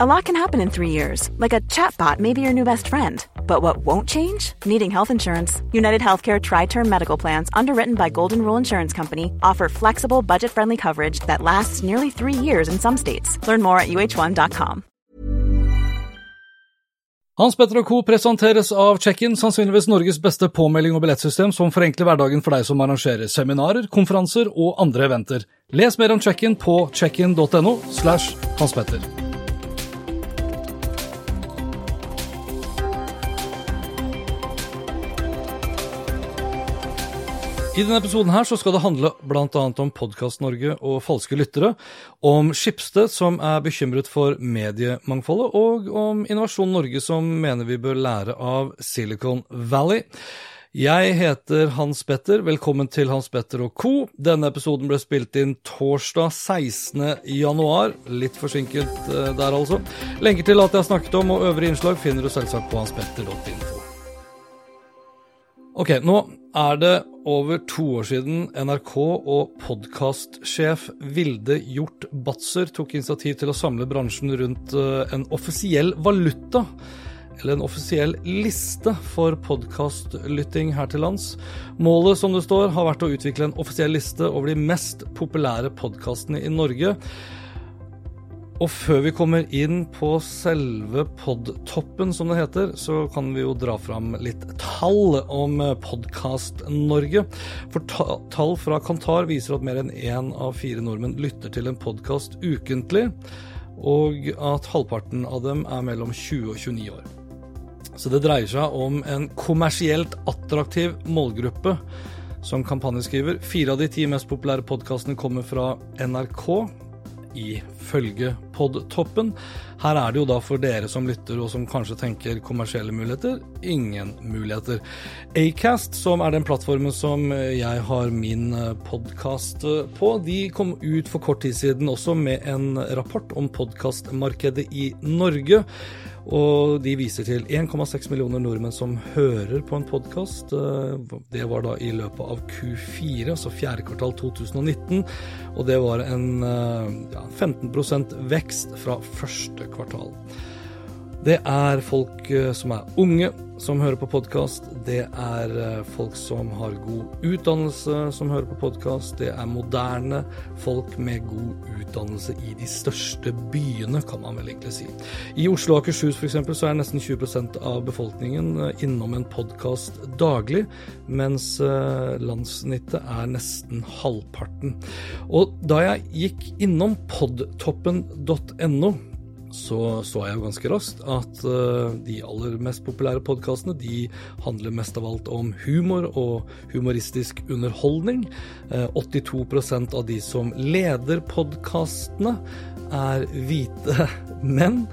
A lot can happen in three years, like a chatbot may be your new best friend. But what won't change? Needing health insurance. United Healthcare Tri Term Medical Plans, underwritten by Golden Rule Insurance Company, offer flexible, budget friendly coverage that lasts nearly three years in some states. Learn more at uh1.com. Hans Petter Co. presenteres av Check-in, sannsynligvis Norges beste påmelding og billettsystem som forenkler hverdagen for deg som arrangerer seminarer, konferanser og andre eventer. Les mer om Check-in på checkin.no slash Hans. I denne episoden her så skal det handle bl.a. om Podkast-Norge og falske lyttere, om Skipsted som er bekymret for mediemangfoldet, og om Innovasjon Norge som mener vi bør lære av Silicon Valley. Jeg heter Hans Petter, velkommen til Hans Petter og co. Denne episoden ble spilt inn torsdag 16. januar. Litt forsinket eh, der, altså. Lenker til alt jeg har snakket om og øvrige innslag finner du selvsagt på hanspetter.info. Ok, nå er det over to år siden NRK og podkastsjef Vilde Hjort Batzer tok initiativ til å samle bransjen rundt eh, en offisiell valuta, eller en offisiell liste for podkastlytting her til lands. Målet, som det står, har vært å utvikle en offisiell liste over de mest populære podkastene i Norge. Og før vi kommer inn på selve podtoppen, som det heter, så kan vi jo dra fram litt tall om Podkast-Norge. For tall fra Kantar viser at mer enn én av fire nordmenn lytter til en podkast ukentlig, og at halvparten av dem er mellom 20 og 29 år. Så det dreier seg om en kommersielt attraktiv målgruppe som kampanjeskriver. Fire av de ti mest populære podkastene kommer fra NRK ifølge Podtoppen. Her er det jo da for dere som lytter og som kanskje tenker kommersielle muligheter, ingen muligheter. Acast, som er den plattformen som jeg har min eh, podkast eh, på, de kom ut for kort tid siden også med en rapport om podkastmarkedet i Norge. Og de viser til 1,6 millioner nordmenn som hører på en podkast. Eh, det var da i løpet av Q4, altså fjerde kvartal 2019. Og det var en ja, 15% vekst fra første kvartal. Det er folk eh, som er unge, som hører på podkast. Det er eh, folk som har god utdannelse, som hører på podkast. Det er moderne folk med god utdannelse i de største byene, kan man vel egentlig si. I Oslo og Akershus f.eks. så er nesten 20% av befolkningen eh, innom en podkast daglig, mens landssnittet er nesten halvparten. Og da jeg gikk innom podtoppen.no så så jeg jo ganske raskt at uh, de aller mest populære podkastene de handler mest av alt om humor og humoristisk underholdning. Uh, 82% av de som leder podkastene, er hvite menn.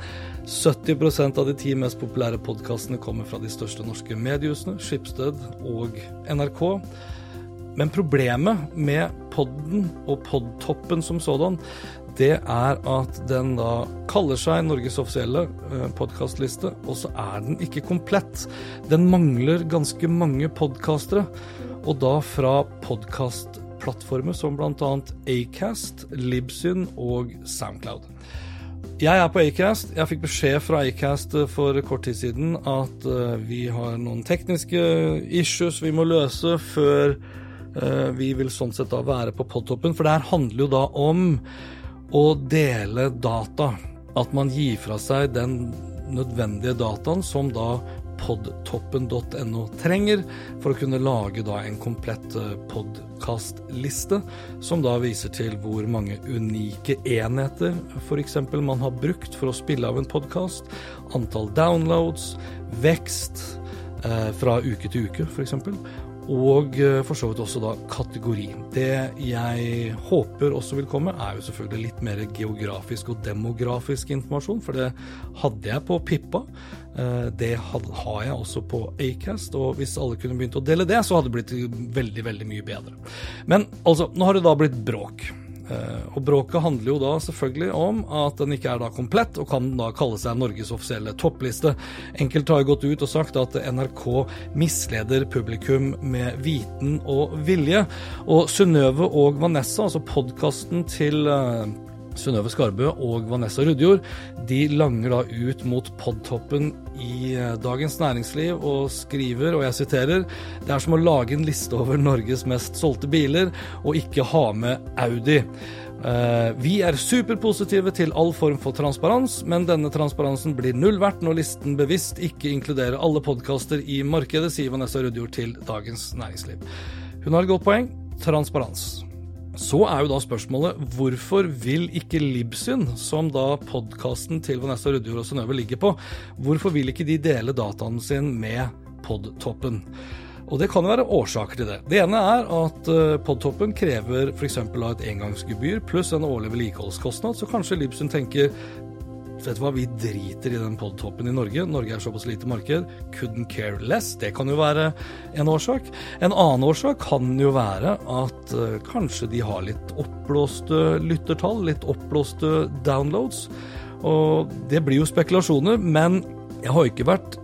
70% av de ti mest populære podkastene kommer fra de største norske mediehusene, Skipsted og NRK. Men problemet med podden og podtoppen som sådan, det er at den da kaller seg Norges offisielle eh, podkastliste, og så er den ikke komplett. Den mangler ganske mange podkastere, og da fra podkastplattformer som bl.a. Acast, Libsyn og Soundcloud. Jeg er på Acast. Jeg fikk beskjed fra Acast for kort tid siden at eh, vi har noen tekniske issues vi må løse før eh, vi vil sånn sett da være på podtoppen. For det her handler jo da om å dele data. At man gir fra seg den nødvendige dataen som da podtoppen.no trenger for å kunne lage da en komplett eh, podkastliste, som da viser til hvor mange unike enheter f.eks. man har brukt for å spille av en podkast, antall downloads, vekst eh, fra uke til uke f.eks., og eh, for så vidt også da kategori. Det jeg håper også vil komme, er jo selvfølgelig litt mer geografisk og demografisk informasjon, for det hadde jeg på Pippa. Eh, det har jeg også på Acast, og hvis alle kunne begynt å dele det, så hadde det blitt veldig, veldig mye bedre. Men altså, nå har det da blitt bråk. Eh, og Bråket handler jo da selvfølgelig om at den ikke er da komplett, og kan da kalle seg Norges offisielle toppliste. Enkelte har gått ut og sagt at NRK misleder publikum med viten og vilje. Og Synnøve og Vanessa, altså podkasten til eh, Synnøve Skarbø og Vanessa Rudjord de langer da ut mot podtoppen i eh, Dagens Næringsliv og skriver, og jeg siterer, det er som å lage en liste over Norges mest solgte biler og ikke ha med Audi. Eh, vi er superpositive til all form for transparens, men denne transparensen blir null verdt når listen bevisst ikke inkluderer alle podkaster i markedet, sier Vanessa Rudjord til Dagens Næringsliv. Hun har et godt poeng transparens. Så er jo da spørsmålet hvorfor vil ikke Libsyn, som da podkasten til Vanessa Rudjord og Synnøve ligger på, hvorfor vil ikke de dele dataen sin med Podtoppen? Og Det kan jo være årsaker til det. Det ene er at eh, Podtoppen krever f.eks. et engangsgebyr pluss en årlig vedlikeholdskostnad, så kanskje Libsyn tenker vet du hva, vi driter i den podtoppen i Norge. Norge er såpass lite marked. Couldn't care less. Det kan jo være en årsak. En annen årsak kan jo være at uh, kanskje de har litt oppblåste lyttertall, litt oppblåste downloads. Og det blir jo spekulasjoner, men jeg har ikke vært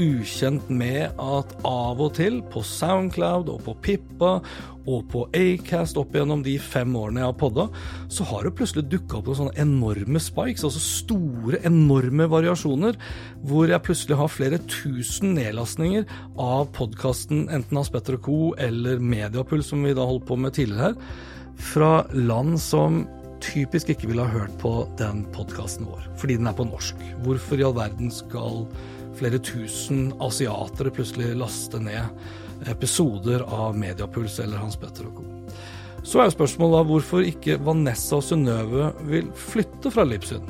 ukjent med at av og til på Soundcloud og på Pippa og på Acast opp gjennom de fem årene jeg har podda, så har det plutselig dukka opp noen sånne enorme spikes, altså store, enorme variasjoner, hvor jeg plutselig har flere tusen nedlastninger av podkasten enten Hans Petter Co. eller Mediapuls, som vi da holdt på med tidligere her, fra land som typisk ikke ville ha hørt på den podkasten vår, fordi den er på norsk. Hvorfor i all verden skal flere tusen asiatere plutselig laste ned episoder av Mediapuls eller Hans Petter og co. Så er jo spørsmålet da hvorfor ikke Vanessa og Synnøve vil flytte fra Lipsyn.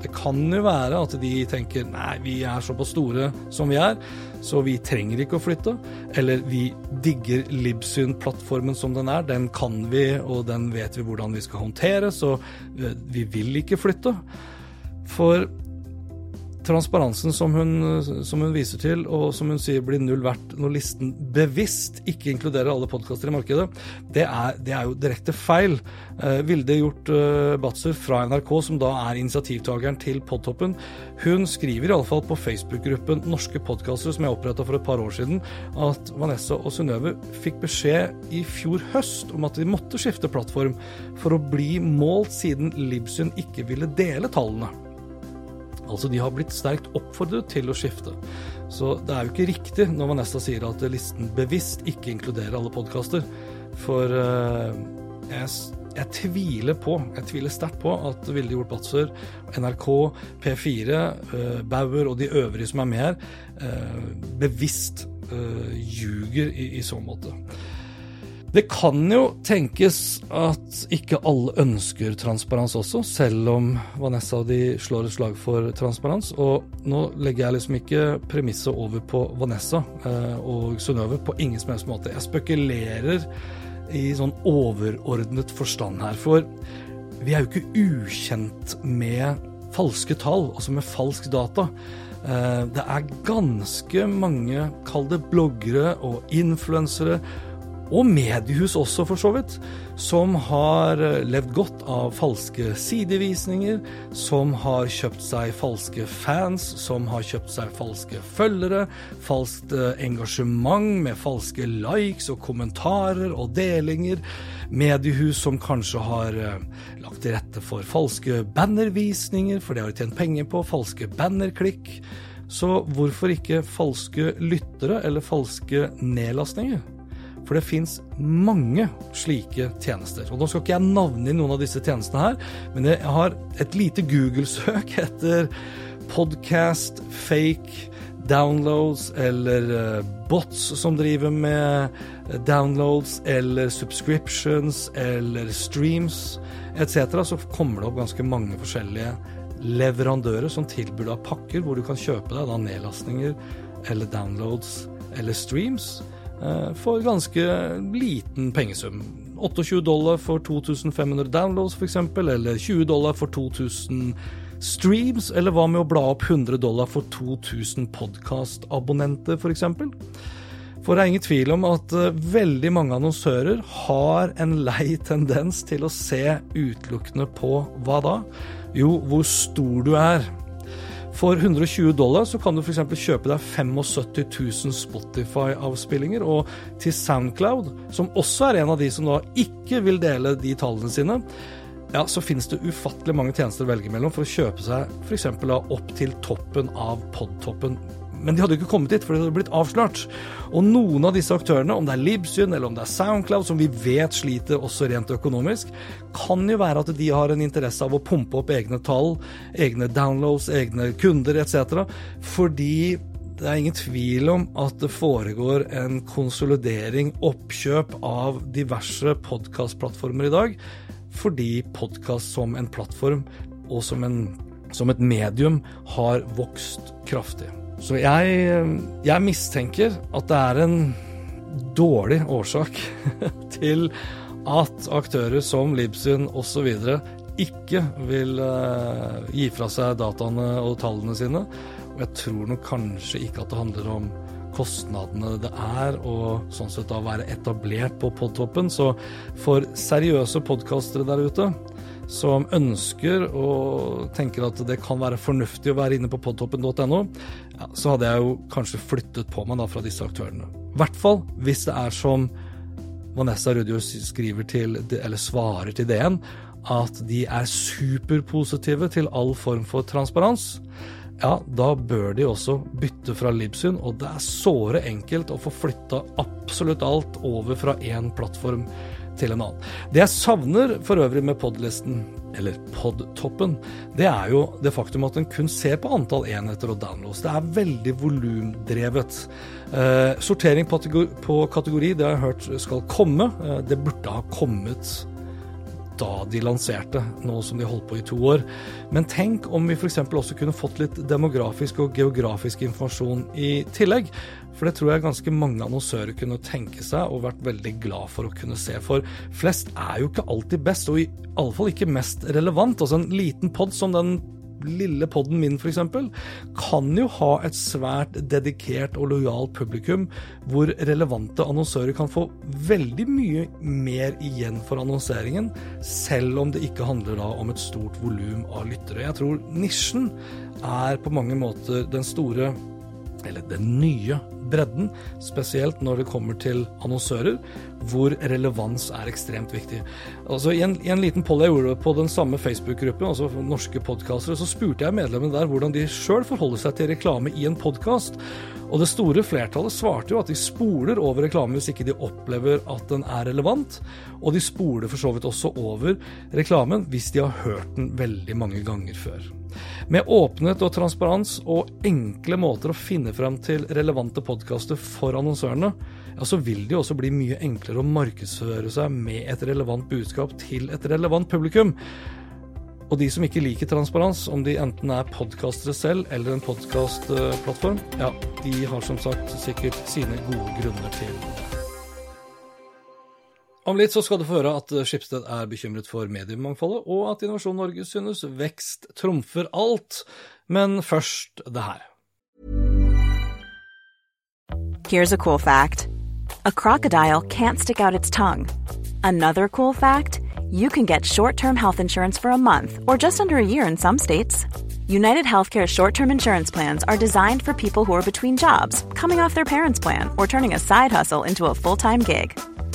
Det kan jo være at de tenker nei, vi er såpass store som vi er, så vi trenger ikke å flytte. Eller vi digger Libsyn-plattformen som den er, den kan vi, og den vet vi hvordan vi skal håndtere, så vi vil ikke flytte. For transparensen som hun, som hun, viser til, og som hun sier blir null verdt når listen bevisst ikke inkluderer alle podkaster i markedet, det er, det er, jo direkte feil. Eh, Vilde Hjort eh, Batzer fra NRK, som da er initiativtakeren til Podtoppen, hun skriver iallfall på Facebook-gruppen Norske podkastere, som jeg oppretta for et par år siden, at Vanessa og Synnøve fikk beskjed i fjor høst om at de måtte skifte plattform for å bli målt, siden Libsyn ikke ville dele tallene. Altså, de har blitt sterkt oppfordret til å skifte. Så det er jo ikke riktig når Vanessa sier at listen bevisst ikke inkluderer alle podkaster. For uh, jeg, jeg, tviler på, jeg tviler sterkt på at Vilde Hjort Batzer, NRK, P4, uh, Bauer og de øvrige som er med her, uh, bevisst ljuger i, i så måte. Det kan jo tenkes at ikke alle ønsker transparens også, selv om Vanessa og de slår et slag for transparens. Og nå legger jeg liksom ikke premisset over på Vanessa eh, og Synnøve på ingen som helst måte. Jeg spekulerer i sånn overordnet forstand her. For vi er jo ikke ukjent med falske tall, altså med falsk data. Eh, det er ganske mange, kall det bloggere og influensere og mediehus også, for så vidt, som har eh, levd godt av falske sidevisninger, som har kjøpt seg falske fans, som har kjøpt seg falske følgere, falskt eh, engasjement med falske likes og kommentarer og delinger, mediehus som kanskje har eh, lagt til rette for falske bannervisninger, for det har de tjent penger på, falske bannerklikk. Så hvorfor ikke falske lyttere eller falske nedlastninger? For det fins mange slike tjenester. Og Nå skal ikke jeg navne noen av disse tjenestene her, men jeg har et lite Google-søk etter podcast, fake, downloads eller eh, bots som driver med downloads eller subscriptions eller streams etc., så kommer det opp ganske mange forskjellige leverandører som tilbyr deg pakker hvor du kan kjøpe deg da nedlastninger eller downloads eller streams. Eh, for ganske liten pengesum. 28 dollar for 2500 downloads f.eks., eller 20 dollar for 2000 streams, eller hva med å bla opp 100 dollar for 2000 podkastabonnenter f.eks.? For det er ingen tvil om at uh, veldig mange annonsører har en lei tendens til å se utelukkende på hva da? Jo, hvor stor du er. For 120 dollar så kan du f.eks. kjøpe deg 75 000 Spotify-avspillinger. Og til Soundcloud, som også er en av de som da ikke vil dele de tallene sine, ja, så finnes det ufattelig mange tjenester å velge mellom for å kjøpe seg f.eks. opp til toppen av podtoppen. Men de hadde jo ikke kommet dit, for det hadde blitt avslørt. Og noen av disse aktørene, om det er Libsyn eller om det er Soundcloud, som vi vet sliter også rent økonomisk, kan jo være at de har en interesse av å pumpe opp egne tall, egne downloads, egne kunder etc. Fordi det er ingen tvil om at det foregår en konsolidering, oppkjøp av diverse podkastplattformer i dag, fordi podkast som en plattform og som, en, som, et medium har vokst kraftig. Så jeg, jeg mistenker at det er en dårlig årsak til at aktører som Libsyn osv. ikke vil uh, gi fra seg dataene og tallene sine, og jeg tror nok kanskje ikke at det handler om kostnadene det er å sånn sett da være etablert på podtoppen. Så for seriøse podkastere der ute som ønsker og tenker at det kan være fornuftig å være inne på podtoppen.no, ja, så hadde jeg jo kanskje flyttet på meg da fra disse aktørene. I hvert fall hvis det er som Vanessa Rudio skriver til, eller svarer til DN, at de er superpositive til all form for transparens ja, da bør de også bytte fra Libsyn, og det er såre enkelt å få flytta absolutt alt over fra én plattform til en annen. Det jeg savner for øvrig med podlisten, eller podtoppen, det er jo det faktum at en kun ser på antall enheter og downloads. Det er veldig volumdrevet. Eh, sortering på kategori, det har jeg hørt skal komme. Eh, det burde ha kommet da de lanserte, nå som de holdt på i to år. Men tenk om vi f.eks. også kunne fått litt demografisk og geografisk informasjon i tillegg. For det tror jeg ganske mange annonsører kunne tenke seg og vært veldig glad for å kunne se. For flest er jo ikke alltid best, og i alle fall ikke mest relevant. Altså en liten pod som den lille podden min f.eks., kan jo ha et svært dedikert og lojalt publikum, hvor relevante annonsører kan få veldig mye mer igjen for annonseringen, selv om det ikke handler da om et stort volum av lyttere. Jeg tror nisjen er på mange måter den store eller den nye bredden, spesielt når det kommer til annonsører, hvor relevans er ekstremt viktig. Altså, I en, i en liten poll jeg gjorde på den samme Facebook-gruppen, altså norske podkastere, så spurte jeg medlemmene der hvordan de sjøl forholder seg til reklame i en podkast. Og det store flertallet svarte jo at de spoler over reklame hvis ikke de opplever at den er relevant, og de spoler for så vidt også over reklamen hvis de har hørt den veldig mange ganger før. Med åpenhet og transparens og enkle måter å finne frem til relevante podkaster for annonsørene, ja, så vil det jo også bli mye enklere å markedsføre seg med et relevant budskap til et relevant publikum. Og de som ikke liker transparens, om de enten er podkastere selv eller en podkastplattform, ja, de har som sagt sikkert sine gode grunner til det. Om litt så skal du få høre at Skipsted er bekymret for mediemangfoldet, og at Innovasjon Norge synes vekst trumfer alt. Men først det her. Here's a cool fact. A crocodile can't stick out its tongue. Another cool fact, you can get short-term health insurance for a month or just under a year in some states. United Healthcare short-term insurance plans are designed for people who are between jobs, coming off their parents' plan, or turning a side hustle into a full-time gig.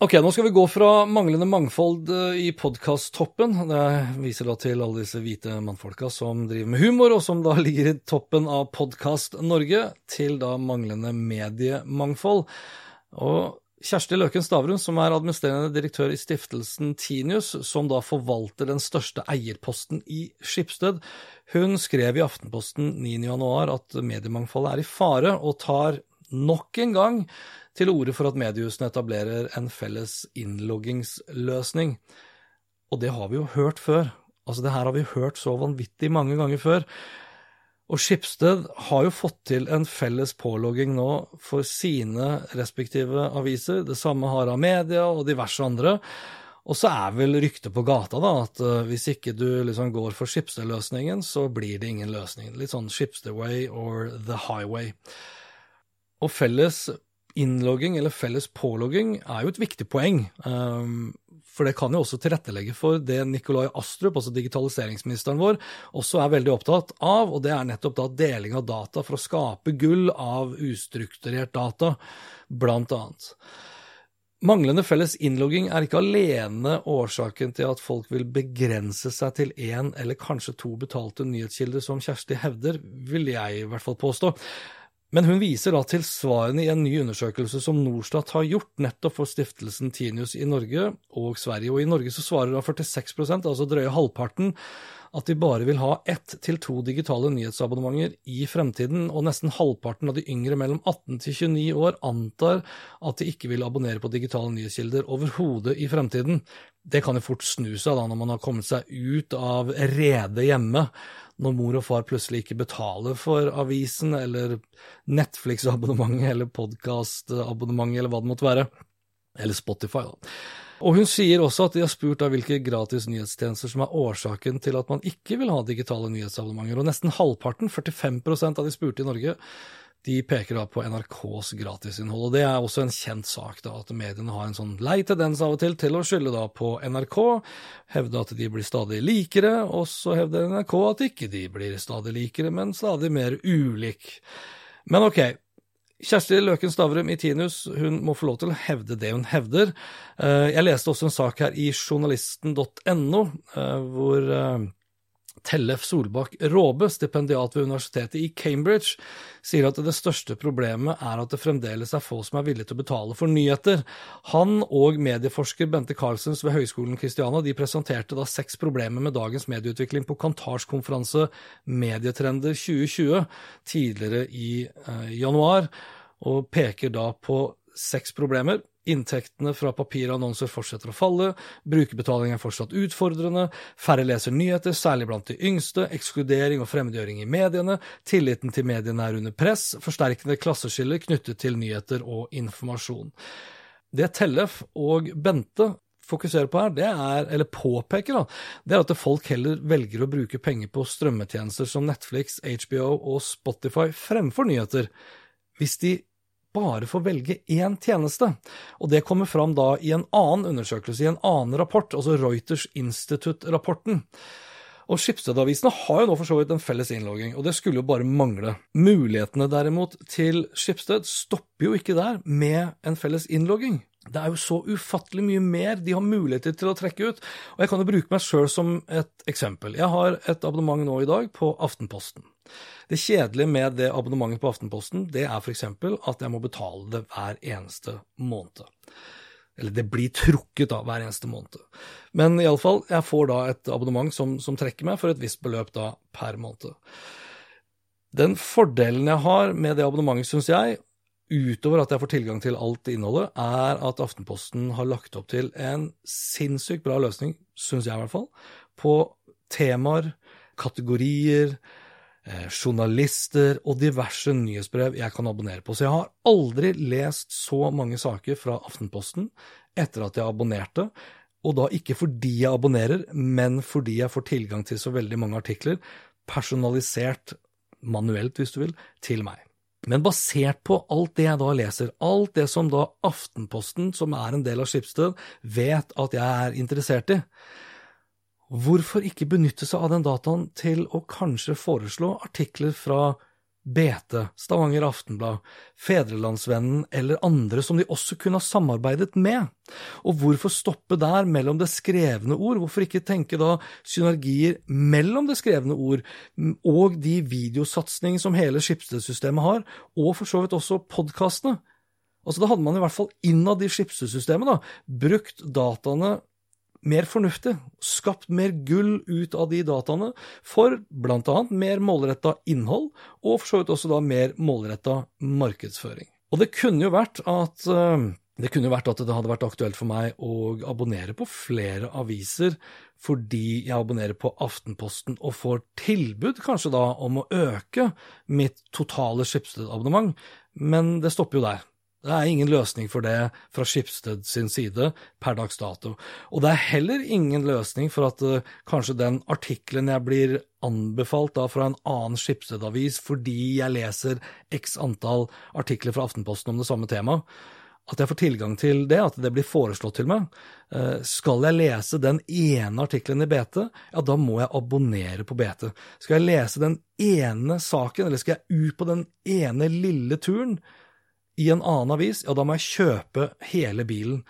Ok, nå skal vi gå fra manglende mangfold eh, i podkast-toppen. Det viser da til alle disse hvite mannfolka som driver med humor, og som da ligger i toppen av Podkast Norge, til da manglende mediemangfold. Og Kjersti Løken Stavrum, som er administrerende direktør i stiftelsen Tinius, som da forvalter den største eierposten i Skipsted, hun skrev i Aftenposten 9.1 at mediemangfoldet er i fare, og tar nok en gang til orde for at mediehusene etablerer en felles innloggingsløsning. Og det har vi jo hørt før. Altså, det her har vi hørt så vanvittig mange ganger før. Og Skipsted har jo fått til en felles pålogging nå for sine respektive aviser. Det samme har Amedia og diverse andre. Og så er vel ryktet på gata da, at uh, hvis ikke du liksom går for Skipsted-løsningen, så blir det ingen løsning. Litt sånn Skipsted way or the highway. Og felles innlogging, eller felles pålogging, er jo et viktig poeng. Um, for det kan jo også tilrettelegge for det Nikolai Astrup, altså digitaliseringsministeren vår, også er veldig opptatt av, og det er nettopp da deling av data for å skape gull av ustrukturert data, blant annet. Manglende felles innlogging er ikke alene årsaken til at folk vil begrense seg til én eller kanskje to betalte nyhetskilder, som Kjersti hevder, vil jeg i hvert fall påstå. Men hun viser da til svarene i en ny undersøkelse som Norstat har gjort nettopp for stiftelsen Tinius i Norge og Sverige. Og i Norge så svarer da 46% altså drøye halvparten, at de bare vil ha ett til to digitale nyhetsabonnementer i fremtiden, og nesten halvparten av de yngre mellom 18 til 29 år antar at de ikke vil abonnere på digitale nyhetskilder overhodet i fremtiden. Det kan jo fort snu seg da når man har kommet seg ut av redet hjemme, når mor og far plutselig ikke betaler for avisen eller Netflix-abonnementet eller podkast-abonnementet eller hva det måtte være. Eller Spotify, da. Og hun sier også at de har spurt av hvilke gratis nyhetstjenester som er årsaken til at man ikke vil ha digitale nyhetsabonnementer, og nesten halvparten, 45% av de spurte i Norge, de peker da på NRKs gratisinnhold. og Det er også en kjent sak, da, at mediene har en sånn lei tendens av og til til å skylde da på NRK, hevde at de blir stadig likere, og så hevder NRK at ikke de blir stadig likere, men stadig mer ulik. Men ok, Kjersti Løken Stavrum i Tinus hun må få lov til å hevde det hun hevder. Eh, jeg leste også en sak her i journalisten.no, eh, hvor eh, Tellef Solbakk Råbe, stipendiat ved universitetet i Cambridge, sier at det største problemet er at det fremdeles er få som er villige til å betale for nyheter. Han og medieforsker Bente Carlsens ved Høgskolen Kristiania de presenterte da seks problemer med dagens medieutvikling på Kantars konferanse Medietrender 2020 tidligere i eh, januar, og peker da på seks problemer. Inntektene fra papirannonser fortsetter å falle, brukerbetaling er fortsatt utfordrende, færre leser nyheter, særlig blant de yngste, ekskludering og fremmedgjøring i mediene, tilliten til mediene er under press, forsterkende klasseskiller knyttet til nyheter og informasjon. Det Tellef og Bente fokuserer på her, det er, eller påpeker, da, det er at folk heller velger å bruke penger på strømmetjenester som Netflix, HBO og Spotify fremfor nyheter, hvis de bare får velge én tjeneste, og det kommer fram da i en annen undersøkelse, i en annen rapport, altså Reuters Institute-rapporten. Og Skipsstedavisene har jo nå for så vidt en felles innlogging, og det skulle jo bare mangle. Mulighetene derimot til Skipsted stopper jo ikke der med en felles innlogging. Det er jo så ufattelig mye mer de har muligheter til å trekke ut, og jeg kan jo bruke meg sjøl som et eksempel. Jeg har et abonnement nå i dag på Aftenposten. Det kjedelige med det abonnementet på Aftenposten, det er f.eks. at jeg må betale det hver eneste måned. Eller det blir trukket da hver eneste måned. Men iallfall, jeg får da et abonnement som, som, trekker meg for et visst beløp da per måned. Den fordelen jeg har med det abonnementet, syns jeg, utover at jeg får tilgang til alt innholdet, er at Aftenposten har lagt opp til en sinnssykt bra løsning, syns jeg i hvert fall, på temaer, kategorier, journalister og diverse nyhetsbrev jeg kan abonnere på. Så jeg har aldri lest så mange saker fra Aftenposten etter at jeg abonnerte, og da ikke fordi jeg abonnerer, men fordi jeg får tilgang til så veldig mange artikler, personalisert, manuelt hvis du vil, til meg. Men basert på alt det jeg da leser, alt det som da Aftenposten, som er en del av Skipsted, vet at jeg er interessert i, Hvorfor ikke benytte seg av den dataen til å kanskje foreslå artikler fra BT, Stavanger Aftenblad, Fedrelandsvennen eller andre som de også kunne ha samarbeidet med? Og hvorfor stoppe der mellom det skrevne ord, hvorfor ikke tenke da synergier mellom det skrevne ord og de videosatsingene som hele Skipsted-systemet har, og for så vidt også podkastene? Altså, da hadde man i hvert fall innad i Skipsted-systemet brukt dataene mer fornuftig, skapt mer gull ut av de dataene for annet mer målretta innhold, og for så vidt også da mer målretta markedsføring. Og det kunne jo vært at uh, Det kunne vært at det hadde vært aktuelt for meg å abonnere på flere aviser, fordi jeg abonnerer på Aftenposten og får tilbud kanskje da om å øke mitt totale Schibsted-abonnement, men det stopper jo der. Det er ingen løsning for det fra Skipsted sin side per dags dato. Og det er heller ingen løsning for at uh, kanskje den artikkelen jeg blir anbefalt da fra en annen Skipsted-avis fordi jeg leser x antall artikler fra Aftenposten om det samme temaet, at jeg får tilgang til det, at det blir foreslått til meg. Uh, skal jeg lese den ene artikkelen i BT, ja, da må jeg abonnere på BT. Skal jeg lese den ene saken, eller skal jeg ut på den ene lille turen, i en annen avis, ja, da må jeg kjøpe hele bilen.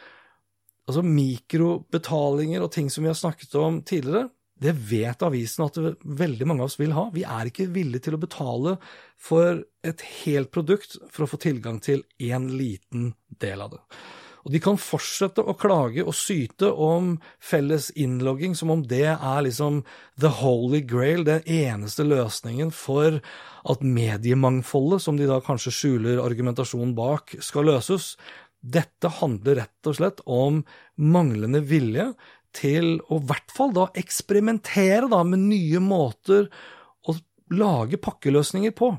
Altså mikrobetalinger og ting som vi har snakket om tidligere, det vet avisen at veldig mange av oss vil ha. Vi er ikke villige til å betale for et helt produkt for å få tilgang til én liten del av det. Og de kan fortsette å klage og syte om felles innlogging som om det er liksom the holy grail, den eneste løsningen for at mediemangfoldet, som de da kanskje skjuler argumentasjonen bak, skal løses. Dette handler rett og slett om manglende vilje til å i hvert fall da eksperimentere da med nye måter å lage pakkeløsninger på.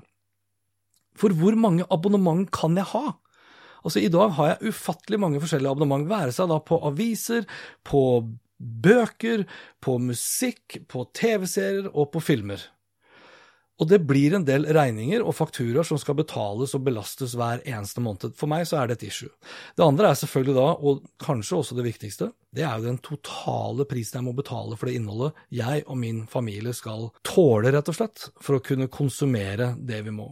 For hvor mange abonnement kan jeg ha? Altså, I dag har jeg ufattelig mange forskjellige abonnement, være seg da på aviser, på bøker, på musikk, på TV-serier og på filmer. Og det blir en del regninger og fakturaer som skal betales og belastes hver eneste måned. For meg så er det et issue. Det andre er selvfølgelig da, og kanskje også det viktigste, det er jo den totale prisen jeg må betale for det innholdet jeg og min familie skal tåle, rett og slett, for å kunne konsumere det vi må.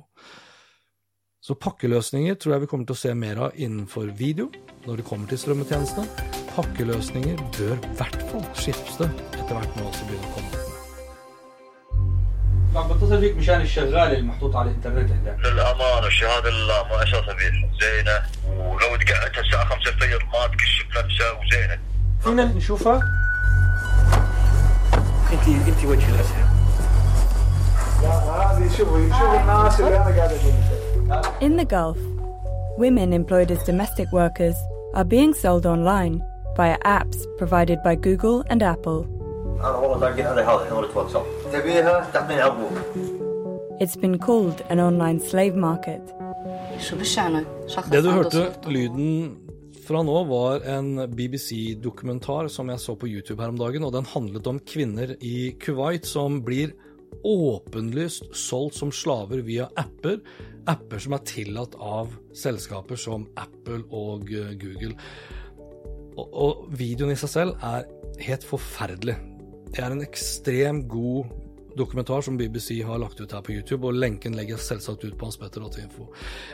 Så pakkeløsninger tror jeg vi kommer til å se mer av innenfor video når det kommer til strømmetjenestene. Pakkeløsninger bør i hvert fall skifte etter hvert nå også begynne å komme. بتصل فيك مشان الشغاله المحطوط على الانترنت عندك للامانه الشهاده مؤشرها سبيل زينه ولو دقعتها الساعه 5 الفجر ما تكشف نفسها وزينه فينا نشوفها انت انت وجه الاسئله هذه شوفي شوفي الناس اللي انا قاعد اقول In the Gulf, women employed as domestic workers are being sold online via apps provided by Google and Apple. It's been called an online slave market. Det du hørte lyden fra nå, var en BBC-dokumentar som jeg så på YouTube her om dagen, og den handlet om kvinner i Kuwait som blir åpenlyst solgt som slaver via apper, apper som er tillatt av selskaper som Apple og eh, Google. Og, og videoen i seg selv er helt forferdelig. Det er en ekstrem god dokumentar som BBC har lagt ut her på YouTube, og lenken legger jeg selvsagt ut på Hans Petter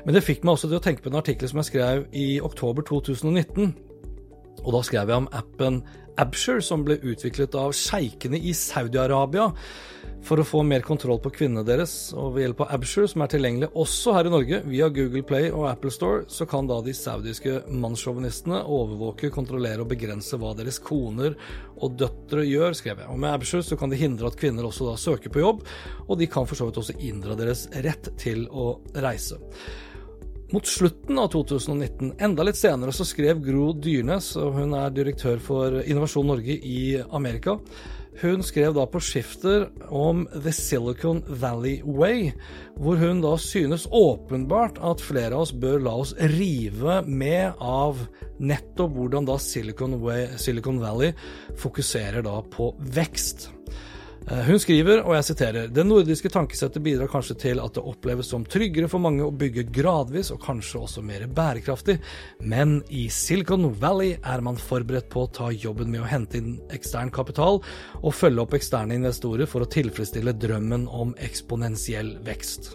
Men det fikk meg også til å tenke på en artikkel som jeg skrev i oktober 2019. Og da skrev jeg om appen Absher, som ble utviklet av sjeikene i Saudi-Arabia for å få mer kontroll på kvinnene deres. Og ved hjelp av Absure, som er tilgjengelig også her i Norge via Google Play og Apple Store, så kan da de saudiske mannssjåvinistene overvåke, kontrollere og begrense hva deres koner og døtre gjør, skrev jeg. Og med Absure så kan de hindre at kvinner også da søker på jobb, og de kan for så vidt også inndra deres rett til å reise. Mot slutten av 2019, enda litt senere, så skrev Gro Dyrnes, og hun er direktør for Innovasjon Norge i Amerika. Hun skrev da på Skifter om The Silicon Valley Way, hvor hun da synes åpenbart at flere av oss bør la oss rive med av nettopp hvordan da Silicon, Way, Silicon Valley fokuserer da på vekst. Eh, Hun skriver, og jeg siterer, det nordiske tankesettet bidrar kanskje til at det oppleves som tryggere for mange å bygge gradvis og kanskje også mer bærekraftig, men i Silicon Valley er man forberedt på å ta jobben med å hente inn ekstern kapital og følge opp eksterne investorer for å tilfredsstille drømmen om eksponentiell vekst.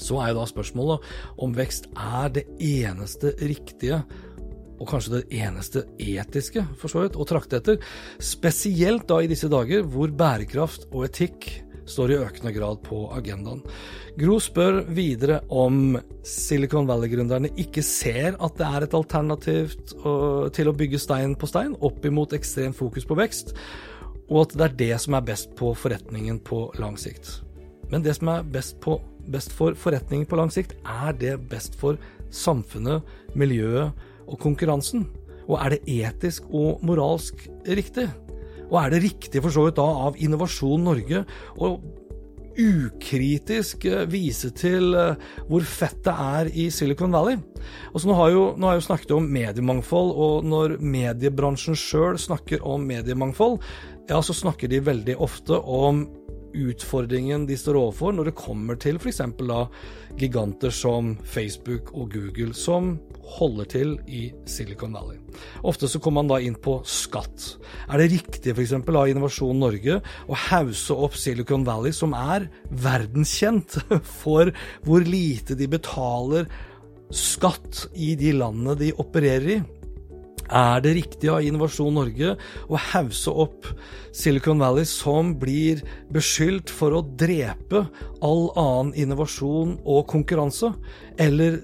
Så er jo da spørsmålet om vekst er det eneste riktige og kanskje det eneste etiske, for så vidt, å trakte etter. Spesielt da i disse dager hvor bærekraft og etikk står i økende grad på agendaen. Gro spør videre om Silicon Valley-gründerne ikke ser at det er et alternativ til å bygge stein på stein, opp imot ekstremt fokus på vekst, og at det er det som er best på forretningen på lang sikt. Men det som er best, på, best for forretningen på lang sikt, er det best for samfunnet, miljøet og konkurransen? Og er det etisk og moralsk riktig? Og er det riktig for så vidt da av Innovasjon Norge å ukritisk eh, vise til eh, hvor fett det er i Silicon Valley. Altså, nå, har jo, nå har jeg jo snakket om mediemangfold, og når mediebransjen sjøl snakker om mediemangfold, ja, så snakker de veldig ofte om utfordringen de står overfor når det kommer til f.eks. giganter som Facebook og Google, som holder til i Silicon Valley. Ofte så kommer man da inn på skatt. Er det riktig f.eks. av Innovasjon Norge å hause opp Silicon Valley, som er verdenskjent for hvor lite de betaler skatt i de landene de opererer i? Er det riktig av Innovasjon Norge å hause opp Silicon Valley, som blir beskyldt for å drepe all annen innovasjon og konkurranse? Eller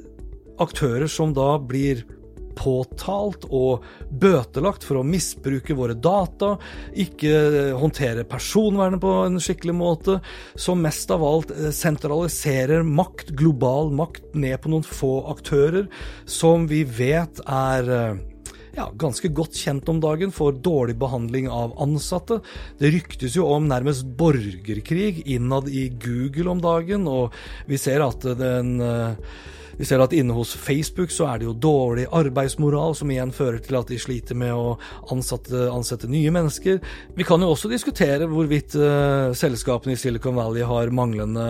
aktører som da blir påtalt og bøtelagt for å misbruke våre data, ikke håndtere personvernet på en skikkelig måte, som mest av alt sentraliserer makt, global makt, ned på noen få aktører, som vi vet er ja, ganske godt kjent om dagen for dårlig behandling av ansatte. Det ryktes jo om nærmest borgerkrig innad i Google om dagen, og vi ser at den vi ser at inne hos Facebook så er det jo dårlig arbeidsmoral, som igjen fører til at de sliter med å ansette, ansette nye mennesker. Vi kan jo også diskutere hvorvidt uh, selskapene i Silicon Valley har manglende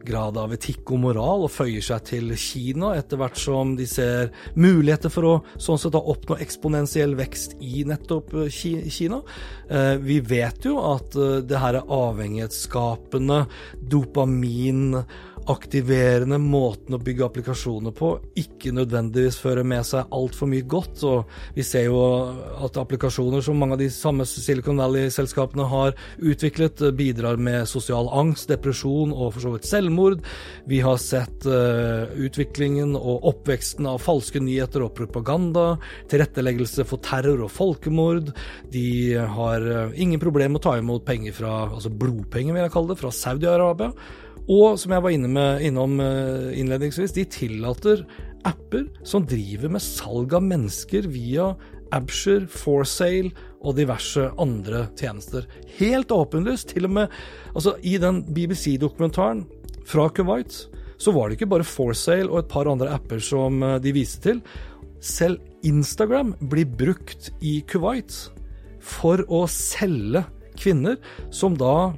grad av etikk og moral og føyer seg til Kina, etter hvert som de ser muligheter for å sånn sett oppnå eksponentiell vekst i nettopp eh, Kina. Eh, vi vet jo at det her er avhengighetsskapende dopamin aktiverende måten å bygge applikasjoner på ikke nødvendigvis fører med seg altfor mye godt. og Vi ser jo at applikasjoner som mange av de samme Silicon Valley-selskapene har utviklet, bidrar med sosial angst, depresjon og for så vidt selvmord. Vi har sett uh, utviklingen og oppveksten av falske nyheter og propaganda, tilretteleggelse for terror og folkemord. De har uh, ingen problemer med å ta imot penger fra, altså blodpenger vil jeg kalle det, fra Saudi-Arabia. Og som jeg var inne med, innom eh, innledningsvis, de tillater apper som driver med salg av mennesker via Absher, Forsale og diverse andre tjenester. Helt åpenlyst. Til og med altså, i den BBC-dokumentaren fra Kuwait så var det ikke bare Forsale og et par andre apper som eh, de viste til. Selv Instagram blir brukt i Kuwait for å selge kvinner som da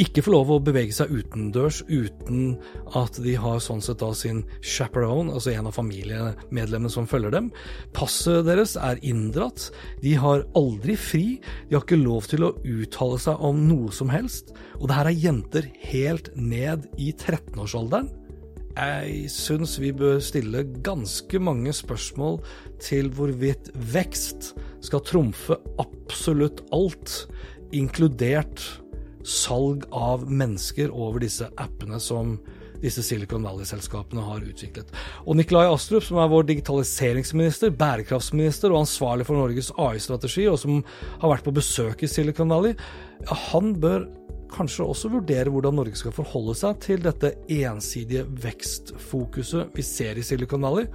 ikke får lov å bevege seg utendørs uten at de har sånn sett da sin chaperone, altså en av familiemedlemmene som følger dem. Passet deres er inndratt. De har aldri fri. De har ikke lov til å uttale seg om noe som helst. Og det her er jenter helt ned i 13-årsalderen. Jeg syns vi bør stille ganske mange spørsmål til hvorvidt vekst skal trumfe absolutt alt, inkludert salg av mennesker over disse appene som disse Silicon Valley-selskapene har utviklet. Og Nikolai Astrup, som er vår digitaliseringsminister, bærekraftsminister og ansvarlig for Norges AI-strategi, og som har vært på besøk i Silicon Valley, han bør kanskje også vurdere hvordan Norge skal forholde seg til dette ensidige vekstfokuset vi ser i Silicon Valley,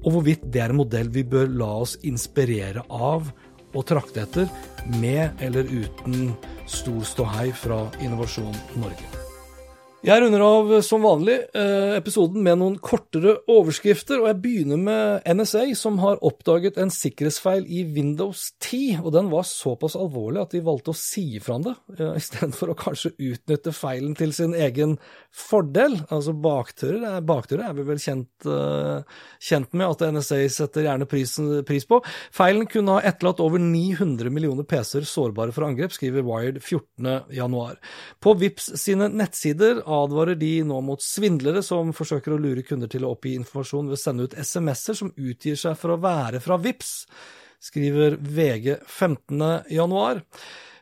og hvorvidt det er en modell vi bør la oss inspirere av og trakte etter, med eller uten stor ståhei fra Innovasjon Norge. Jeg runder av som vanlig eh, episoden med noen kortere overskrifter, og jeg begynner med NSA, som har oppdaget en sikkerhetsfeil i Windows 10, og den var såpass alvorlig at de valgte å si ifra om det, eh, istedenfor å kanskje utnytte feilen til sin egen fordel. Altså bakdører, bakdører er vi vel kjent, eh, kjent, med at NSA setter gjerne prisen, pris på. Feilen kunne ha etterlatt over 900 millioner PC-er sårbare for angrep, skriver Wired 14.1. På VIPS sine nettsider advarer de nå mot svindlere som forsøker å lure kunder til å oppgi informasjon ved å sende ut SMS-er som utgir seg for å være fra VIPS, skriver VG 15.1.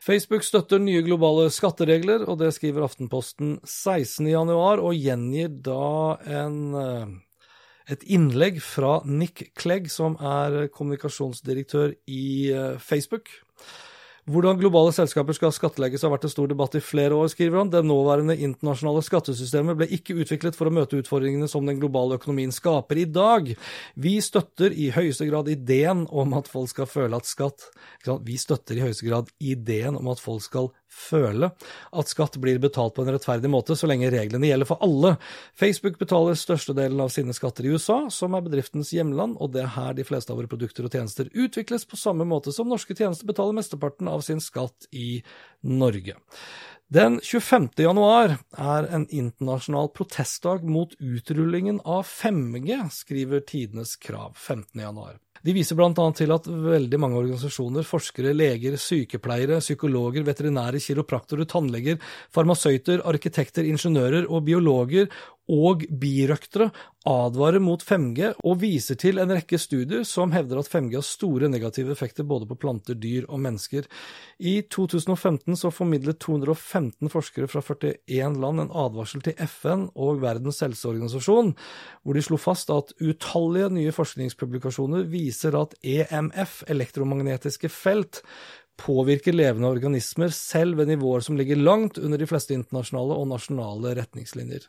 Facebook støtter nye globale skatteregler, og det skriver Aftenposten 16.1, og gjengir da en, eh, et innlegg fra Nick Clegg, som er kommunikasjonsdirektør i eh, Facebook Hvordan globale selskaper skal skattlegges har vært en stor debatt i flere år, skriver han. Det nåværende internasjonale skattesystemet ble ikke utviklet for å møte utfordringene som den globale økonomien skaper i dag. Vi støtter i høyeste grad ideen om at folk skal føle at skatt Vi støtter i høyeste grad ideen om at folk skal føle at skatt blir betalt på en rettferdig måte, så lenge reglene gjelder for alle. Facebook betaler størstedelen av sine skatter i USA, som er bedriftens hjemland, og det er her de fleste av våre produkter og tjenester utvikles, på samme måte som norske tjenester betaler mesteparten av sin skatt i Norge. Den 25. januar er en internasjonal protestdag mot utrullingen av 5G, skriver Tidenes Krav 15. januar. De viser bl.a. til at veldig mange organisasjoner, forskere, leger, sykepleiere, psykologer, veterinære, kiropraktorer, tannleger, farmasøyter, arkitekter, ingeniører og biologer og birøktere advarer mot 5G og viser til en rekke studier som hevder at 5G har store negative effekter både på planter, dyr og mennesker. I 2015 så formidlet 215 forskere fra 41 land en advarsel til FN og Verdens helseorganisasjon, hvor de slo fast at utallige nye forskningspublikasjoner viser at EMF, elektromagnetiske felt, påvirker levende organismer selv ved nivåer som ligger langt under de fleste internasjonale og nasjonale retningslinjer.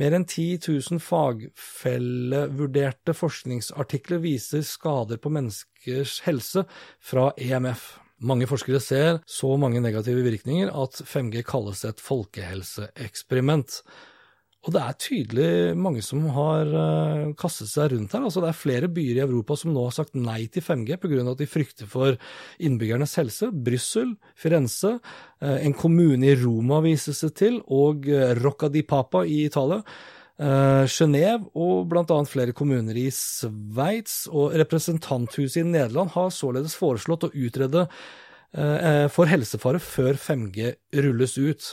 Mer enn 10 000 fagfellevurderte forskningsartikler viser skader på menneskers helse fra EMF. Mange forskere ser så mange negative virkninger at 5G kalles et folkehelseeksperiment. Og det er tydelig mange som har uh, kastet seg rundt her. Altså, det er flere byer i Europa som nå har sagt nei til 5G pga. at de frykter for innbyggernes helse. Brussel, Firenze, uh, en kommune i Roma vises det til, og uh, Rocca di Papa i Italia. Genéve og bl.a. flere kommuner i Sveits og representanthuset i Nederland har således foreslått å utrede for helsefare før 5G rulles ut.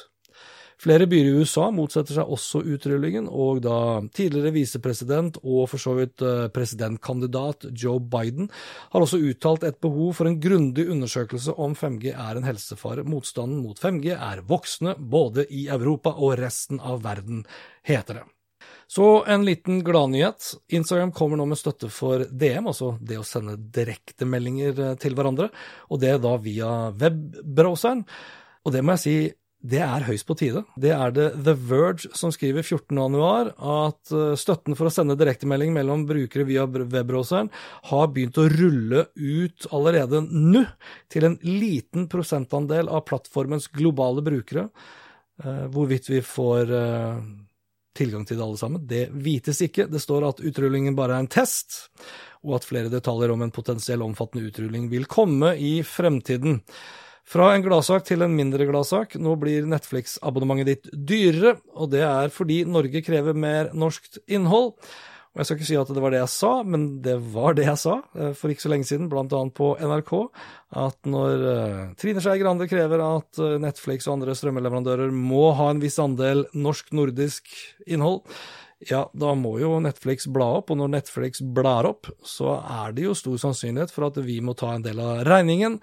Flere byer i USA motsetter seg også utrullingen, og da tidligere visepresident og for så vidt eh, presidentkandidat Joe Biden har også uttalt et behov for en grundig undersøkelse om 5G er en helsefare. Motstanden mot 5G er voksende både i Europa og resten av verden, heter det. Så en liten gladnyhet. Instagram kommer nå med støtte for DM, altså det å sende direktemeldinger eh, til hverandre, og det da via webbrowseren. Og det må jeg si, det er høyst på tide. Det er det The Verge som skriver 14.1 at eh, støtten for å sende direktemelding mellom brukere via webbrowseren har begynt å rulle ut allerede nå til en liten prosentandel av plattformens globale brukere. Eh, hvorvidt vi får eh, tilgang til det alle sammen, det vites ikke. Det står at utrullingen bare er en test, og at flere detaljer om en potensiell omfattende utrulling vil komme i fremtiden. Fra en gladsak til en mindre gladsak. Nå blir Netflix-abonnementet ditt dyrere, og det er fordi Norge krever mer norskt innhold. Og Jeg skal ikke si at det var det jeg sa, men det var det jeg sa eh, for ikke så lenge siden, blant annet på NRK, at når uh, Trine Skei Grande krever at uh, Netflix og andre strømmeleverandører må ha en viss andel norsk-nordisk innhold, ja, da må jo Netflix bla opp, og når Netflix blar opp, så er det jo stor sannsynlighet for at vi må ta en del av regningen.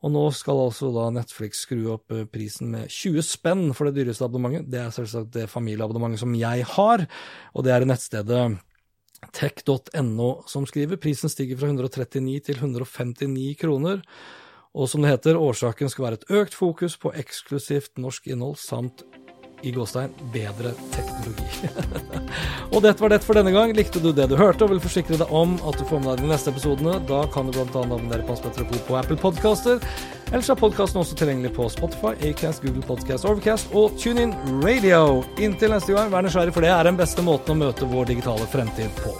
Og nå skal altså da Netflix skru opp eh, prisen med 20 spenn for det dyreste abonnementet. Det er selvsagt det familieabonnementet som jeg har, og det er nettstedet tech.no som skriver. Prisen stiger fra 139 til 159 kroner. Og som det heter, årsaken skal være et økt fokus på eksklusivt norsk innhold samt i gåstein bedre teknologi. og dette var det for denne gang. Likte du det du hørte og vil forsikre deg om at du får med deg de neste episodene, da kan du bl.a. abonnere på Hans på Apple Podcaster. Ellers er podkasten også tilgjengelig på Spotify, Acast, Google Podcast, Overcast og TuneIn Radio. Inntil neste gang, vær nysgjerrig, for det er den beste måten å møte vår digitale fremtid på.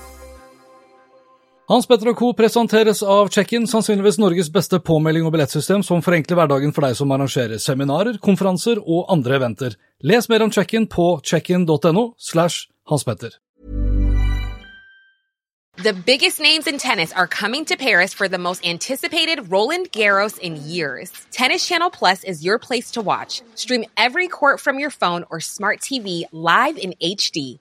Hans Petter og Co. presenteres av Check-in, sannsynligvis Norges beste påmelding og billettsystem som forenkler hverdagen for deg som arrangerer seminarer, konferanser og andre eventer. Les mer om Check-in på checkin.no slash Hans Petter. The biggest names in tennis are coming to Paris for the most anticipated Roland Garros in years. Tennis Channel Plus is your place to watch. Stream every court from your phone or smart TV live in HD